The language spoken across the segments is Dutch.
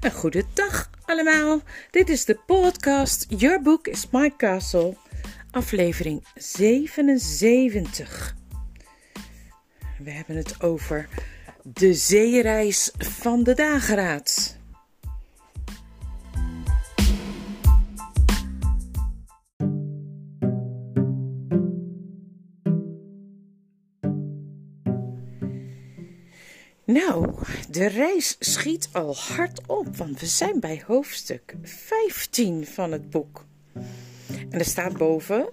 Een goede dag allemaal. Dit is de podcast Your Book is My Castle, aflevering 77. We hebben het over de zeereis van de dageraad. De reis schiet al hard op, want we zijn bij hoofdstuk 15 van het boek. En er staat boven: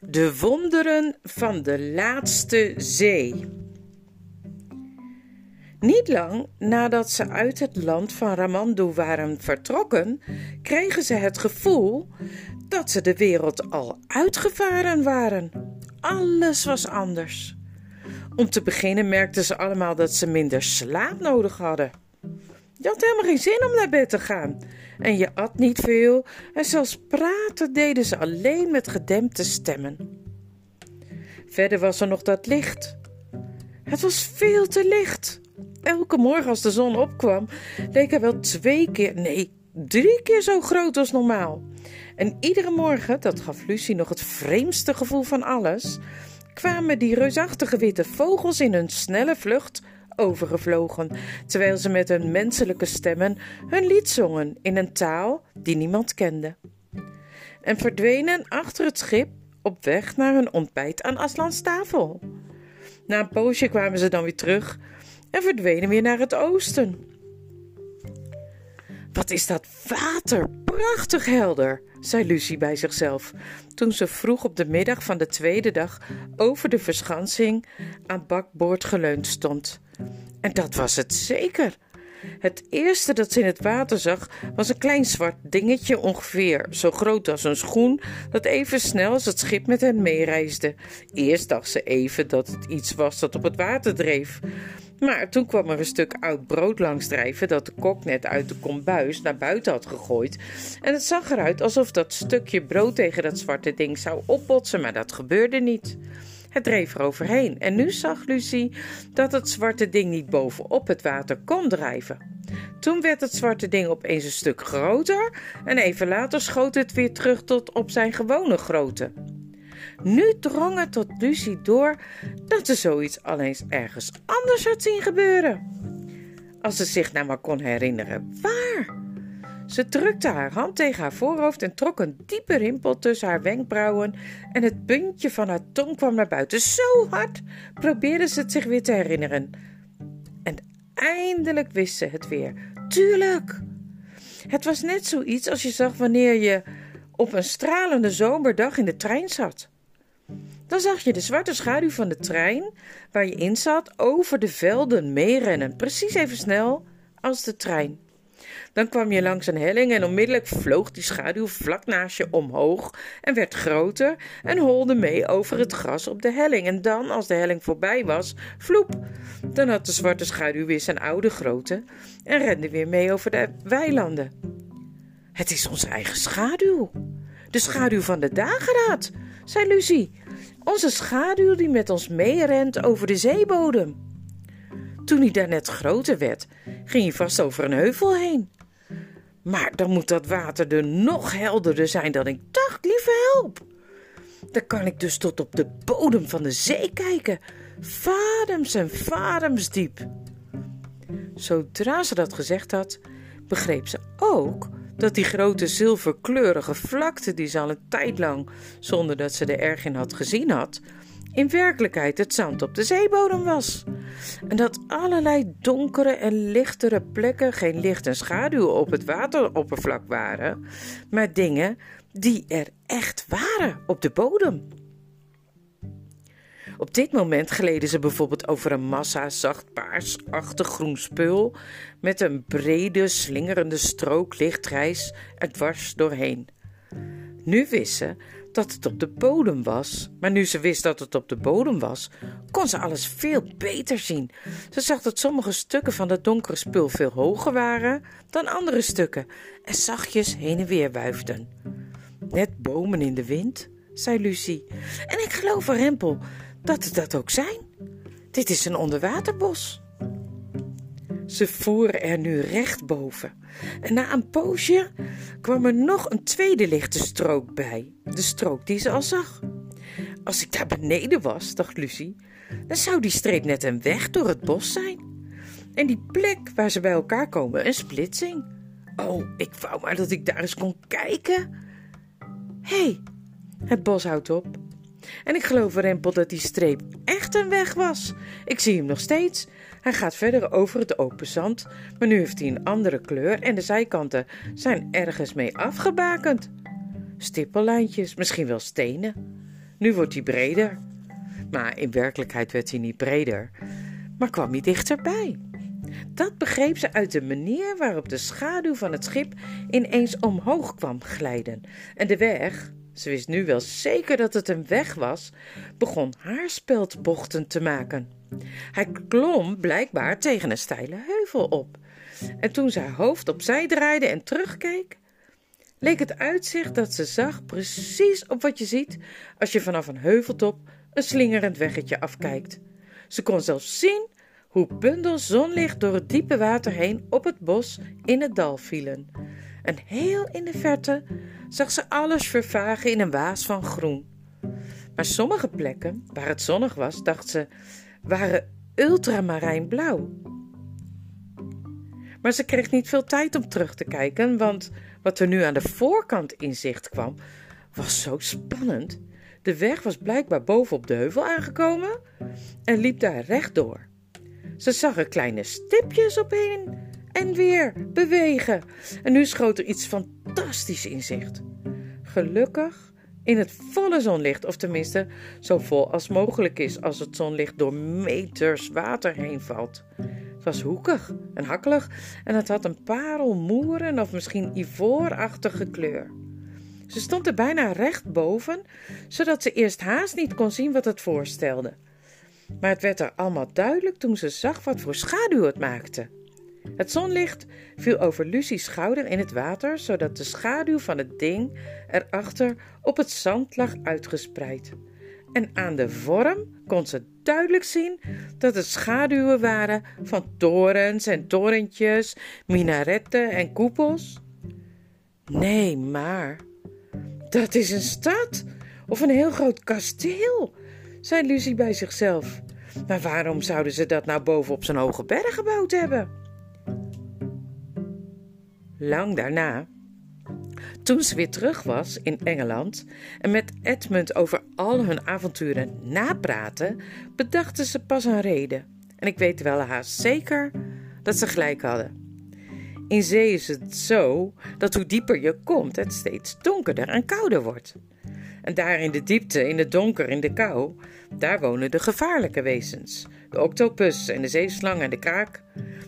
De wonderen van de laatste zee. Niet lang nadat ze uit het land van Ramandu waren vertrokken, kregen ze het gevoel dat ze de wereld al uitgevaren waren. Alles was anders. Om te beginnen merkten ze allemaal dat ze minder slaap nodig hadden. Je had helemaal geen zin om naar bed te gaan. En je at niet veel en zelfs praten deden ze alleen met gedempte stemmen. Verder was er nog dat licht. Het was veel te licht. Elke morgen als de zon opkwam, leek hij wel twee keer, nee, drie keer zo groot als normaal. En iedere morgen, dat gaf Lucie nog het vreemdste gevoel van alles, kwamen die reusachtige witte vogels in hun snelle vlucht overgevlogen, terwijl ze met hun menselijke stemmen hun lied zongen in een taal die niemand kende. En verdwenen achter het schip op weg naar hun ontbijt aan Aslans tafel. Na een poosje kwamen ze dan weer terug en verdwenen weer naar het oosten. Wat is dat water prachtig helder, zei Lucie bij zichzelf, toen ze vroeg op de middag van de tweede dag over de verschansing aan bakboord geleund stond. En dat was het zeker. Het eerste dat ze in het water zag was een klein zwart dingetje, ongeveer zo groot als een schoen, dat even snel als het schip met hen meereisde. Eerst dacht ze even dat het iets was dat op het water dreef. Maar toen kwam er een stuk oud brood langs drijven dat de kok net uit de kombuis naar buiten had gegooid. En het zag eruit alsof dat stukje brood tegen dat zwarte ding zou opbotsen, maar dat gebeurde niet. Het dreef er overheen en nu zag Lucie dat het zwarte ding niet bovenop het water kon drijven. Toen werd het zwarte ding opeens een stuk groter en even later schoot het weer terug tot op zijn gewone grootte. Nu drong het tot Lucie door dat ze zoiets al eens ergens anders had zien gebeuren. Als ze zich nou maar kon herinneren waar. Ze drukte haar hand tegen haar voorhoofd en trok een diepe rimpel tussen haar wenkbrauwen en het puntje van haar tong kwam naar buiten. Zo hard probeerde ze het zich weer te herinneren. En eindelijk wist ze het weer. Tuurlijk! Het was net zoiets als je zag wanneer je op een stralende zomerdag in de trein zat. Dan zag je de zwarte schaduw van de trein waar je in zat over de velden meerennen, precies even snel als de trein. Dan kwam je langs een helling en onmiddellijk vloog die schaduw vlak naast je omhoog en werd groter en holde mee over het gras op de helling. En dan, als de helling voorbij was, vloep, dan had de zwarte schaduw weer zijn oude grootte en rende weer mee over de weilanden. Het is onze eigen schaduw. De schaduw van de dageraad, zei Lucie. Onze schaduw die met ons meerent over de zeebodem. Toen hij daarnet groter werd, ging hij vast over een heuvel heen. Maar dan moet dat water er nog helderder zijn dan ik dacht, lieve help. Dan kan ik dus tot op de bodem van de zee kijken, vadems en vadems diep. Zodra ze dat gezegd had, begreep ze ook dat die grote zilverkleurige vlakte die ze al een tijd lang, zonder dat ze er erg in had gezien had, in werkelijkheid het zand op de zeebodem was. En dat allerlei donkere en lichtere plekken geen licht en schaduw op het wateroppervlak waren, maar dingen die er echt waren op de bodem. Op dit moment gleden ze bijvoorbeeld over een massa zacht paarsachtig groen spul met een brede, slingerende strook lichtrijs er dwars doorheen. Nu wist ze dat het op de bodem was, maar nu ze wist dat het op de bodem was, kon ze alles veel beter zien. Ze zag dat sommige stukken van dat donkere spul veel hoger waren dan andere stukken en zachtjes heen en weer wuifden. Net bomen in de wind, zei Lucie. En ik geloof, Rempel, dat het dat ook zijn. Dit is een onderwaterbos. Ze voeren er nu recht boven. En na een poosje kwam er nog een tweede lichte strook bij. De strook die ze al zag. Als ik daar beneden was, dacht Lucie, dan zou die streep net een weg door het bos zijn. En die plek waar ze bij elkaar komen, een splitsing. Oh, ik wou maar dat ik daar eens kon kijken. Hé, hey, het bos houdt op. En ik geloof Rempel dat die streep echt een weg was. Ik zie hem nog steeds. Hij gaat verder over het open zand, maar nu heeft hij een andere kleur en de zijkanten zijn ergens mee afgebakend. Stippellijntjes, misschien wel stenen. Nu wordt hij breder. Maar in werkelijkheid werd hij niet breder, maar kwam hij dichterbij. Dat begreep ze uit de manier waarop de schaduw van het schip ineens omhoog kwam glijden. En de weg, ze wist nu wel zeker dat het een weg was, begon haarspeldbochten te maken. Hij klom blijkbaar tegen een steile heuvel op. En toen ze haar hoofd opzij draaide en terugkeek, leek het uitzicht dat ze zag precies op wat je ziet als je vanaf een heuveltop een slingerend weggetje afkijkt. Ze kon zelfs zien hoe bundels zonlicht door het diepe water heen op het bos in het dal vielen. En heel in de verte zag ze alles vervagen in een waas van groen. Maar sommige plekken, waar het zonnig was, dacht ze, waren ultramarijnblauw. Maar ze kreeg niet veel tijd om terug te kijken, want wat er nu aan de voorkant in zicht kwam, was zo spannend. De weg was blijkbaar boven op de heuvel aangekomen en liep daar rechtdoor. Ze zag er kleine stipjes opheen en weer bewegen. En nu schoot er iets fantastisch in zicht. Gelukkig in het volle zonlicht, of tenminste zo vol als mogelijk is als het zonlicht door meters water heen valt. Het was hoekig en hakkelig en het had een parelmoeren of misschien ivoorachtige kleur. Ze stond er bijna recht boven, zodat ze eerst haast niet kon zien wat het voorstelde. Maar het werd er allemaal duidelijk toen ze zag wat voor schaduw het maakte. Het zonlicht viel over Lucie's schouder in het water, zodat de schaduw van het ding erachter op het zand lag uitgespreid. En aan de vorm kon ze duidelijk zien dat het schaduwen waren van torens en torentjes, minaretten en koepels. Nee, maar dat is een stad of een heel groot kasteel, zei Lucie bij zichzelf. Maar waarom zouden ze dat nou boven op zo'n hoge berg gebouwd hebben? Lang daarna, toen ze weer terug was in Engeland en met Edmund over al hun avonturen napraten, bedachten ze pas een reden. En ik weet wel haast zeker dat ze gelijk hadden. In zee is het zo dat hoe dieper je komt, het steeds donkerder en kouder wordt. En daar in de diepte, in het donker, in de kou, daar wonen de gevaarlijke wezens. De octopus en de zeeslang en de kraak.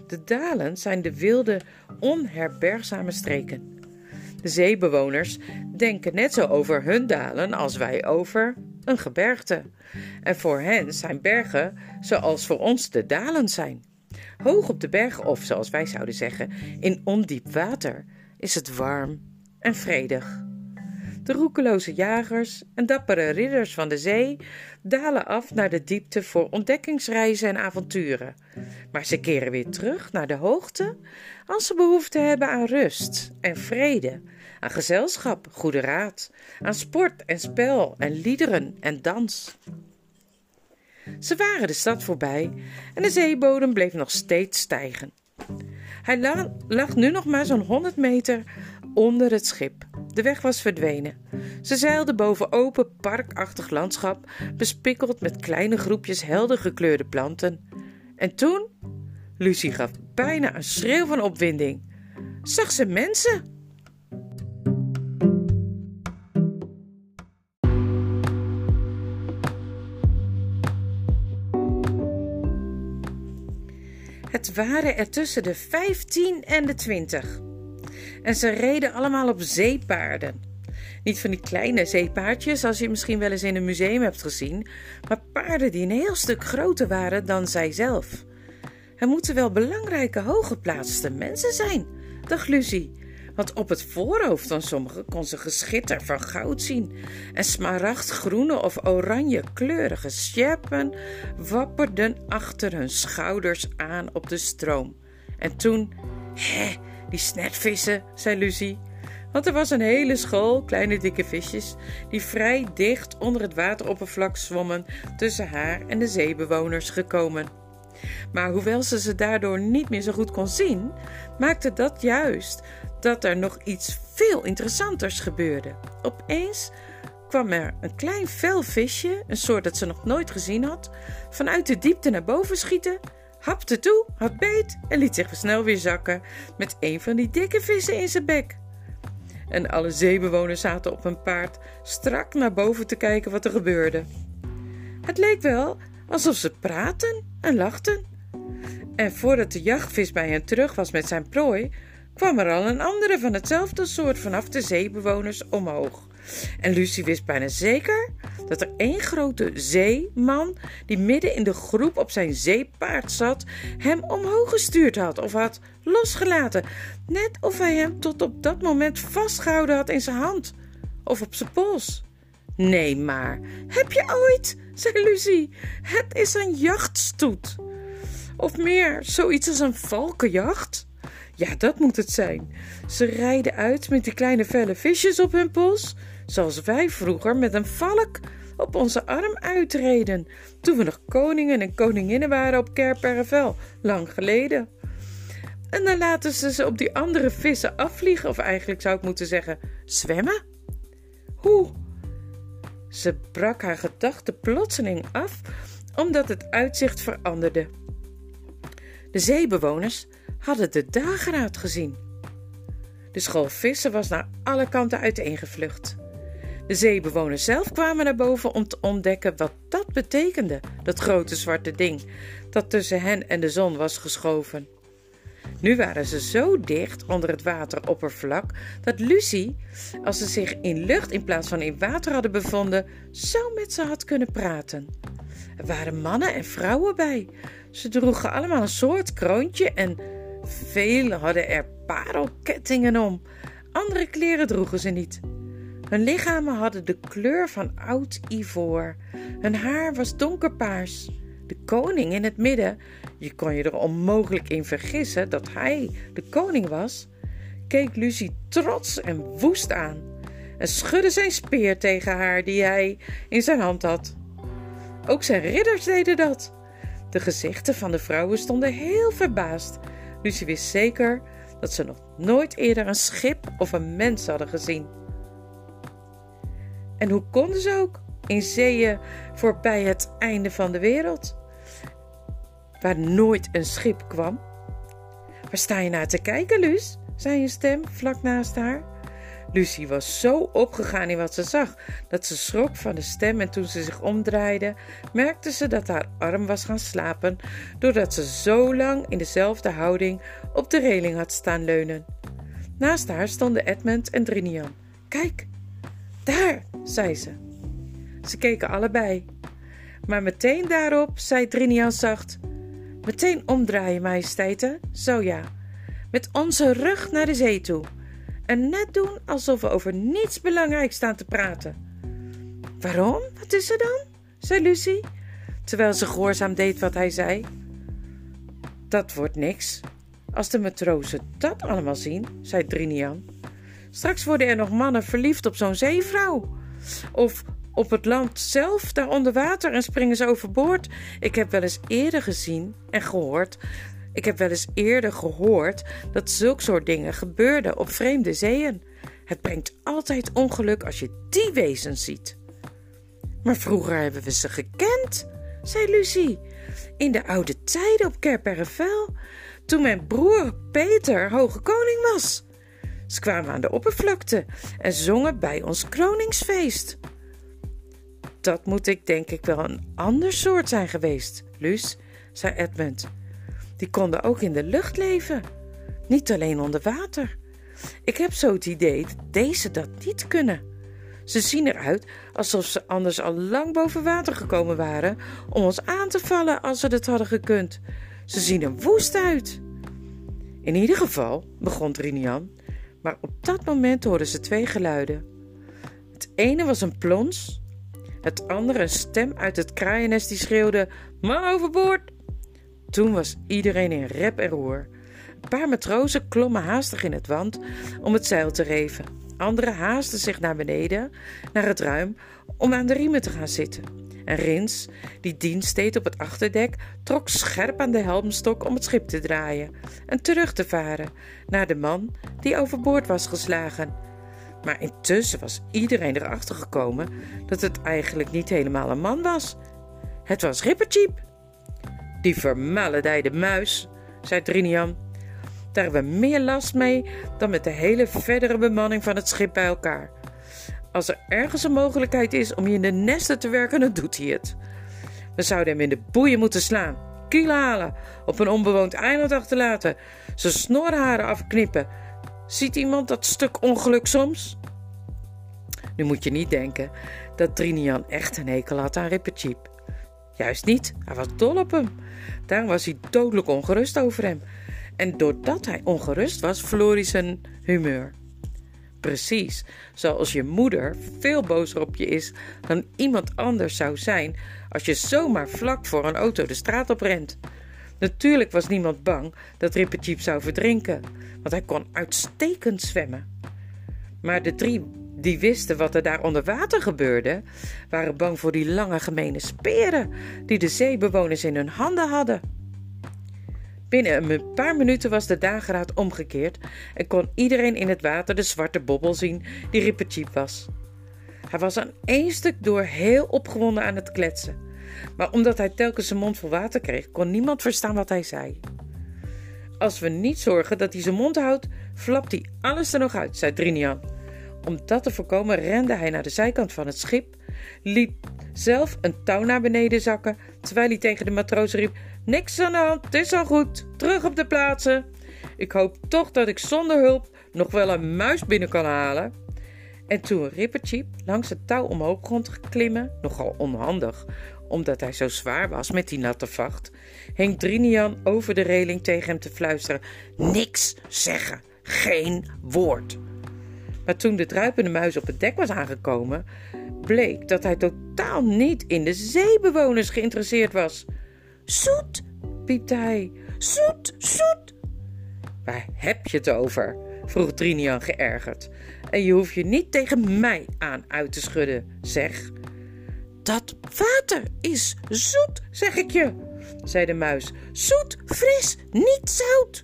De dalen zijn de wilde, onherbergzame streken. De zeebewoners denken net zo over hun dalen als wij over een gebergte. En voor hen zijn bergen zoals voor ons de dalen zijn. Hoog op de berg, of zoals wij zouden zeggen, in ondiep water, is het warm en vredig. De roekeloze jagers en dappere ridders van de zee dalen af naar de diepte voor ontdekkingsreizen en avonturen. Maar ze keren weer terug naar de hoogte als ze behoefte hebben aan rust en vrede, aan gezelschap, goede raad, aan sport en spel en liederen en dans. Ze waren de stad voorbij en de zeebodem bleef nog steeds stijgen. Hij lag nu nog maar zo'n honderd meter onder het schip. De weg was verdwenen. Ze zeilden boven open parkachtig landschap, bespikkeld met kleine groepjes helder gekleurde planten. En toen? Lucie gaf bijna een schreeuw van opwinding. Zag ze mensen? Het waren er tussen de vijftien en de twintig. En ze reden allemaal op zeepaarden. Niet van die kleine zeepaardjes, zoals je misschien wel eens in een museum hebt gezien, maar paarden die een heel stuk groter waren dan zijzelf. Er moeten wel belangrijke hooggeplaatste mensen zijn, dacht Lucie. Want op het voorhoofd van sommigen kon ze geschitter van goud zien. En smaragdgroene of oranje kleurige sjerpen wapperden achter hun schouders aan op de stroom. En toen, hè, die snetvissen, zei Lucie. Want er was een hele school kleine dikke visjes die vrij dicht onder het wateroppervlak zwommen tussen haar en de zeebewoners gekomen. Maar hoewel ze ze daardoor niet meer zo goed kon zien, maakte dat juist dat er nog iets veel interessanters gebeurde. Opeens kwam er een klein fel visje, een soort dat ze nog nooit gezien had, vanuit de diepte naar boven schieten, hapte toe, had beet en liet zich snel weer zakken met een van die dikke vissen in zijn bek. En alle zeebewoners zaten op hun paard strak naar boven te kijken wat er gebeurde. Het leek wel alsof ze praten en lachten. En voordat de jachtvis bij hen terug was met zijn prooi, kwam er al een andere van hetzelfde soort vanaf de zeebewoners omhoog. En Lucie wist bijna zeker dat er één grote zeeman, die midden in de groep op zijn zeepaard zat, hem omhoog gestuurd had of had losgelaten. Net of hij hem tot op dat moment vastgehouden had in zijn hand of op zijn pols. Nee, maar heb je ooit, zei Lucie, het is een jachtstoet. Of meer, zoiets als een valkenjacht. Ja, dat moet het zijn. Ze rijden uit met die kleine felle visjes op hun pols, zoals wij vroeger met een valk op onze arm uitreden, toen we nog koningen en koninginnen waren op Kerpervel, lang geleden. En dan laten ze ze op die andere vissen afvliegen, of eigenlijk zou ik moeten zeggen zwemmen. Hoe? Ze brak haar gedachten plotseling af, omdat het uitzicht veranderde. De zeebewoners hadden de dageraad gezien. De school vissen was naar alle kanten uiteengevlucht. De zeebewoners zelf kwamen naar boven om te ontdekken wat dat betekende, dat grote zwarte ding dat tussen hen en de zon was geschoven. Nu waren ze zo dicht onder het wateroppervlak dat Lucie, als ze zich in lucht in plaats van in water hadden bevonden, zo met ze had kunnen praten. Er waren mannen en vrouwen bij. Ze droegen allemaal een soort kroontje en velen hadden er parelkettingen om. Andere kleren droegen ze niet. Hun lichamen hadden de kleur van oud ivoor. Hun haar was donkerpaars. De koning in het midden, je kon je er onmogelijk in vergissen dat hij de koning was, keek Lucie trots en woest aan en schudde zijn speer tegen haar die hij in zijn hand had. Ook zijn ridders deden dat. De gezichten van de vrouwen stonden heel verbaasd. Lucie wist zeker dat ze nog nooit eerder een schip of een mens hadden gezien. En hoe konden ze ook in zeeën voorbij het einde van de wereld, waar nooit een schip kwam? Waar sta je naar te kijken, Luus? zei een stem vlak naast haar. Lucie was zo opgegaan in wat ze zag dat ze schrok van de stem en toen ze zich omdraaide, merkte ze dat haar arm was gaan slapen doordat ze zo lang in dezelfde houding op de reling had staan leunen. Naast haar stonden Edmund en Drinian. Kijk, daar, zei ze. Ze keken allebei. Maar meteen daarop zei Drinian zacht: Meteen omdraaien, majesteiten. Zo ja. Met onze rug naar de zee toe en net doen alsof we over niets belangrijks staan te praten. Waarom? Wat is er dan? zei Lucie, terwijl ze gehoorzaam deed wat hij zei. Dat wordt niks. Als de matrozen dat allemaal zien, zei Drinian. Straks worden er nog mannen verliefd op zo'n zeevrouw. Of op het land zelf, daar onder water, en springen ze overboord. Ik heb wel eens eerder gezien en gehoord ik heb wel eens eerder gehoord dat zulk soort dingen gebeurden op vreemde zeeën. Het brengt altijd ongeluk als je die wezens ziet. Maar vroeger hebben we ze gekend, zei Lucie. In de oude tijden op Kerperrevel, toen mijn broer Peter hoge koning was. Ze kwamen aan de oppervlakte en zongen bij ons kroningsfeest. Dat moet ik denk ik wel een ander soort zijn geweest, Luus, zei Edmund. Die konden ook in de lucht leven, niet alleen onder water. Ik heb zo het idee dat deze dat niet kunnen. Ze zien eruit alsof ze anders al lang boven water gekomen waren om ons aan te vallen als ze dat hadden gekund. Ze zien er woest uit. In ieder geval, begon Trinian, maar op dat moment hoorden ze twee geluiden. Het ene was een plons, het andere een stem uit het kraaiennest die schreeuwde: Man overboord! Toen was iedereen in rep en roer. paar matrozen klommen haastig in het wand om het zeil te reven. Anderen haasten zich naar beneden, naar het ruim, om aan de riemen te gaan zitten. En Rins, die dienst deed op het achterdek, trok scherp aan de helmstok om het schip te draaien en terug te varen naar de man die overboord was geslagen. Maar intussen was iedereen erachter gekomen dat het eigenlijk niet helemaal een man was. Het was Rippercheap. Die vermaledijde muis, zei Trinian. Daar hebben we meer last mee dan met de hele verdere bemanning van het schip bij elkaar. Als er ergens een mogelijkheid is om je in de nesten te werken, dan doet hij het. We zouden hem in de boeien moeten slaan, kielen halen, op een onbewoond eiland achterlaten, zijn snorharen afknippen. Ziet iemand dat stuk ongeluk soms? Nu moet je niet denken dat Trinian echt een hekel had aan Rippercheap. Juist niet, hij was dol op hem. Daarom was hij dodelijk ongerust over hem. En doordat hij ongerust was, verloor hij zijn humeur. Precies, zoals je moeder veel bozer op je is dan iemand anders zou zijn als je zomaar vlak voor een auto de straat op rent. Natuurlijk was niemand bang dat Rippercheap zou verdrinken, want hij kon uitstekend zwemmen. Maar de drie die wisten wat er daar onder water gebeurde, waren bang voor die lange gemene speren die de zeebewoners in hun handen hadden. Binnen een paar minuten was de dageraad omgekeerd en kon iedereen in het water de zwarte bobbel zien die Rippercheap was. Hij was aan één stuk door heel opgewonden aan het kletsen, maar omdat hij telkens zijn mond vol water kreeg, kon niemand verstaan wat hij zei. Als we niet zorgen dat hij zijn mond houdt, flapt hij alles er nog uit, zei Drinian. Om dat te voorkomen rende hij naar de zijkant van het schip, liep zelf een touw naar beneden zakken, terwijl hij tegen de matrozen riep: Niks aan de hand, het is al goed, terug op de plaatsen. Ik hoop toch dat ik zonder hulp nog wel een muis binnen kan halen. En toen Rippercheap langs het touw omhoog te klimmen, nogal onhandig, omdat hij zo zwaar was met die natte vacht, hing Drinian over de reling tegen hem te fluisteren: Niks zeggen, geen woord. Maar toen de druipende muis op het dek was aangekomen, bleek dat hij totaal niet in de zeebewoners geïnteresseerd was. Zoet, piepte hij. Zoet, zoet. Waar heb je het over? vroeg Trinian geërgerd. En je hoeft je niet tegen mij aan uit te schudden, zeg. Dat water is zoet, zeg ik je, zei de muis. Zoet, fris, niet zout.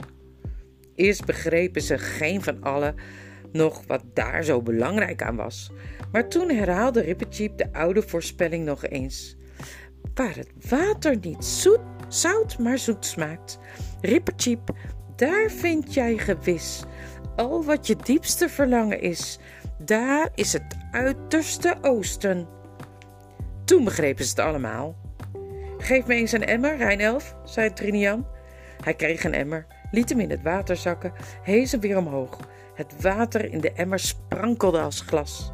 Eerst begrepen ze geen van allen nog wat daar zo belangrijk aan was. Maar toen herhaalde Rippercheap de oude voorspelling nog eens. Waar het water niet zoet, zout, maar zoet smaakt. Rippercheap, daar vind jij gewis al wat je diepste verlangen is. Daar is het uiterste oosten. Toen begrepen ze het allemaal. Geef me eens een emmer, Reinelf, zei Trinian. Hij kreeg een emmer, liet hem in het water zakken, hees hem weer omhoog. Het water in de emmer sprankelde als glas.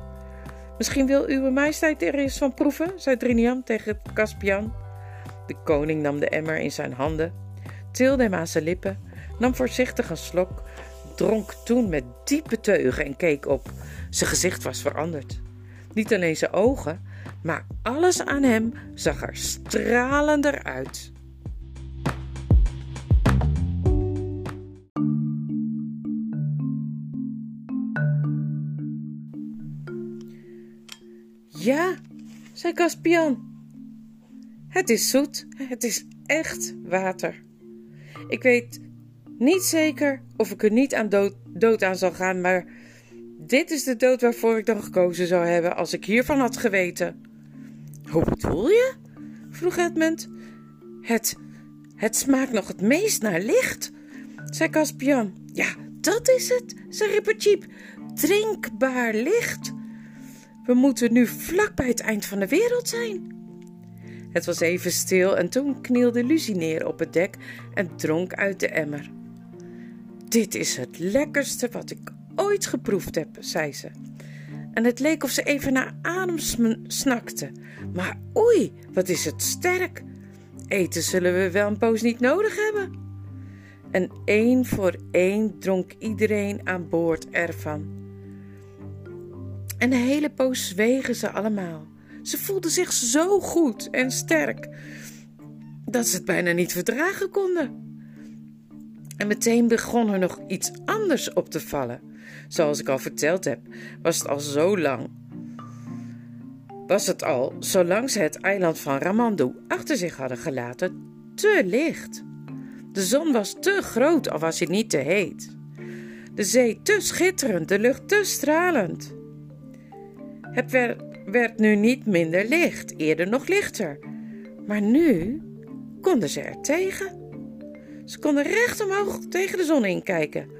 Misschien wil uw majesteit er eens van proeven, zei Drinian tegen Caspian. De koning nam de emmer in zijn handen, tilde hem aan zijn lippen, nam voorzichtig een slok, dronk toen met diepe teugen en keek op. Zijn gezicht was veranderd. Niet alleen zijn ogen, maar alles aan hem zag er stralender uit. Ja, zei Caspian. Het is zoet, het is echt water. Ik weet niet zeker of ik er niet aan dood, aan zal gaan, maar dit is de dood waarvoor ik dan gekozen zou hebben als ik hiervan had geweten. Hoe bedoel je? vroeg Edmund. Het, het smaakt nog het meest naar licht, zei Caspian. Ja, dat is het, zei Rippercheap. Drinkbaar licht. We moeten nu vlak bij het eind van de wereld zijn. Het was even stil en toen knielde Lucie neer op het dek en dronk uit de emmer. Dit is het lekkerste wat ik ooit geproefd heb, zei ze. En het leek of ze even naar adem snakte. Maar oei, wat is het sterk! Eten zullen we wel een poos niet nodig hebben. En één voor één dronk iedereen aan boord ervan. En de hele poos zwegen ze allemaal. Ze voelden zich zo goed en sterk dat ze het bijna niet verdragen konden. En meteen begon er nog iets anders op te vallen. Zoals ik al verteld heb, was het al zo lang. Was het al, zolang ze het eiland van Ramandu achter zich hadden gelaten, te licht. De zon was te groot, al was hij niet te heet. De zee te schitterend, de lucht te stralend. Het werd, nu niet minder licht, eerder nog lichter. Maar nu konden ze er tegen. Ze konden recht omhoog tegen de zon inkijken,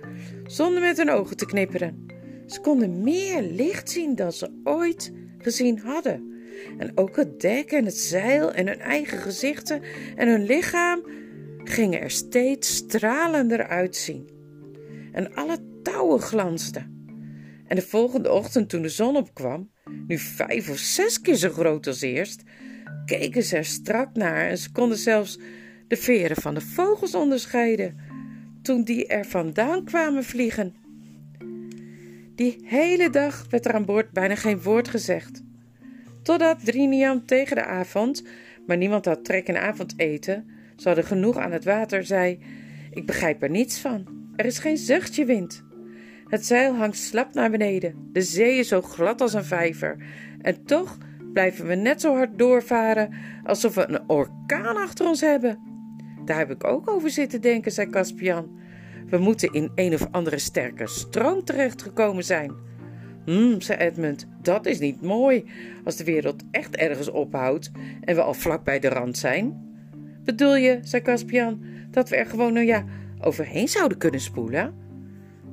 zonder met hun ogen te knipperen. Ze konden meer licht zien dan ze ooit gezien hadden. En ook het dek en het zeil en hun eigen gezichten en hun lichaam gingen er steeds stralender uitzien. En alle touwen glansden. En de volgende ochtend toen de zon opkwam, nu vijf of zes keer zo groot als eerst, keken ze er strak naar en ze konden zelfs de veren van de vogels onderscheiden toen die er vandaan kwamen vliegen. Die hele dag werd er aan boord bijna geen woord gezegd. Totdat Drinian tegen de avond, maar niemand had trek in avondeten, ze hadden genoeg aan het water, zei: Ik begrijp er niets van. Er is geen zuchtje wind. Het zeil hangt slap naar beneden. De zee is zo glad als een vijver. En toch blijven we net zo hard doorvaren alsof we een orkaan achter ons hebben. Daar heb ik ook over zitten denken, zei Caspian. We moeten in een of andere sterke stroom terechtgekomen zijn. Hm, zei Edmund, dat is niet mooi als de wereld echt ergens ophoudt en we al vlak bij de rand zijn. Bedoel je, zei Caspian, dat we er gewoon, nou ja, overheen zouden kunnen spoelen?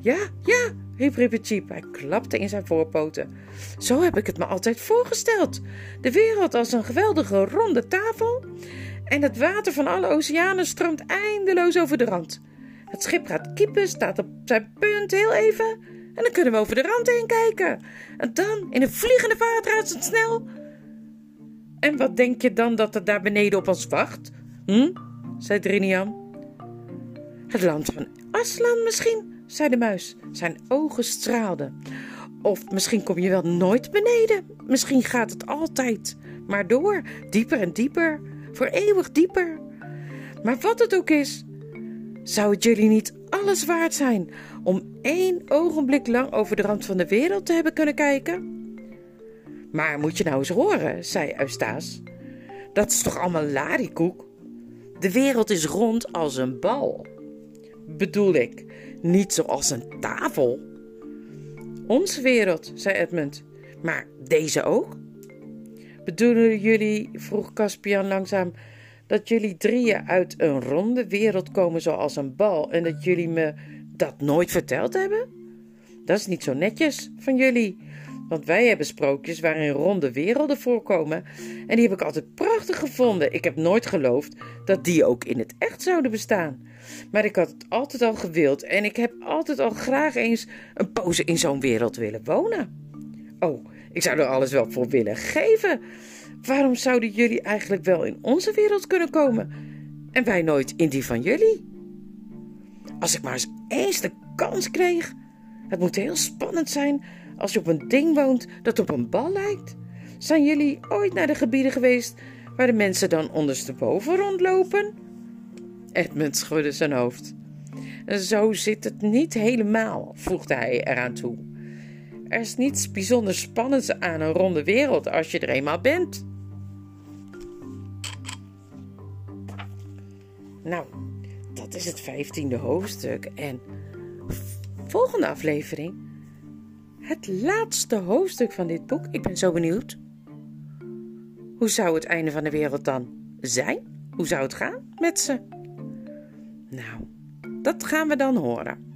Ja, ja, riep Rippertjeep. Hij klapte in zijn voorpoten. Zo heb ik het me altijd voorgesteld. De wereld als een geweldige ronde tafel. En het water van alle oceanen stroomt eindeloos over de rand. Het schip gaat kiepen, staat op zijn punt heel even. En dan kunnen we over de rand heen kijken. En dan in een vliegende vaart razendsnel. En wat denk je dan dat er daar beneden op ons wacht? Hm? zei Drinian. Het land van Aslan misschien, zei de muis. Zijn ogen straalden. Of misschien kom je wel nooit beneden. Misschien gaat het altijd maar door, dieper en dieper, voor eeuwig dieper. Maar wat het ook is, zou het jullie niet alles waard zijn om één ogenblik lang over de rand van de wereld te hebben kunnen kijken? Maar moet je nou eens horen, zei Eustace. Dat is toch allemaal larikoek? De wereld is rond als een bal. Bedoel ik, niet zoals een tafel. Onze wereld, zei Edmund. Maar deze ook? Bedoelen jullie, vroeg Caspian langzaam, dat jullie drieën uit een ronde wereld komen zoals een bal en dat jullie me dat nooit verteld hebben? Dat is niet zo netjes van jullie. Want wij hebben sprookjes waarin ronde werelden voorkomen. En die heb ik altijd prachtig gevonden. Ik heb nooit geloofd dat die ook in het echt zouden bestaan. Maar ik had het altijd al gewild. En ik heb altijd al graag eens een poos in zo'n wereld willen wonen. Oh, ik zou er alles wel voor willen geven. Waarom zouden jullie eigenlijk wel in onze wereld kunnen komen en wij nooit in die van jullie? Als ik maar eens eens de kans kreeg. Het moet heel spannend zijn als je op een ding woont dat op een bal lijkt. Zijn jullie ooit naar de gebieden geweest waar de mensen dan ondersteboven rondlopen? Edmund schudde zijn hoofd. Zo zit het niet helemaal, voegde hij eraan toe. Er is niets bijzonder spannends aan een ronde wereld als je er eenmaal bent. Nou, dat is het vijftiende hoofdstuk. En volgende aflevering, het laatste hoofdstuk van dit boek. Ik ben zo benieuwd. Hoe zou het einde van de wereld dan zijn? Hoe zou het gaan met ze? Nou, dat gaan we dan horen.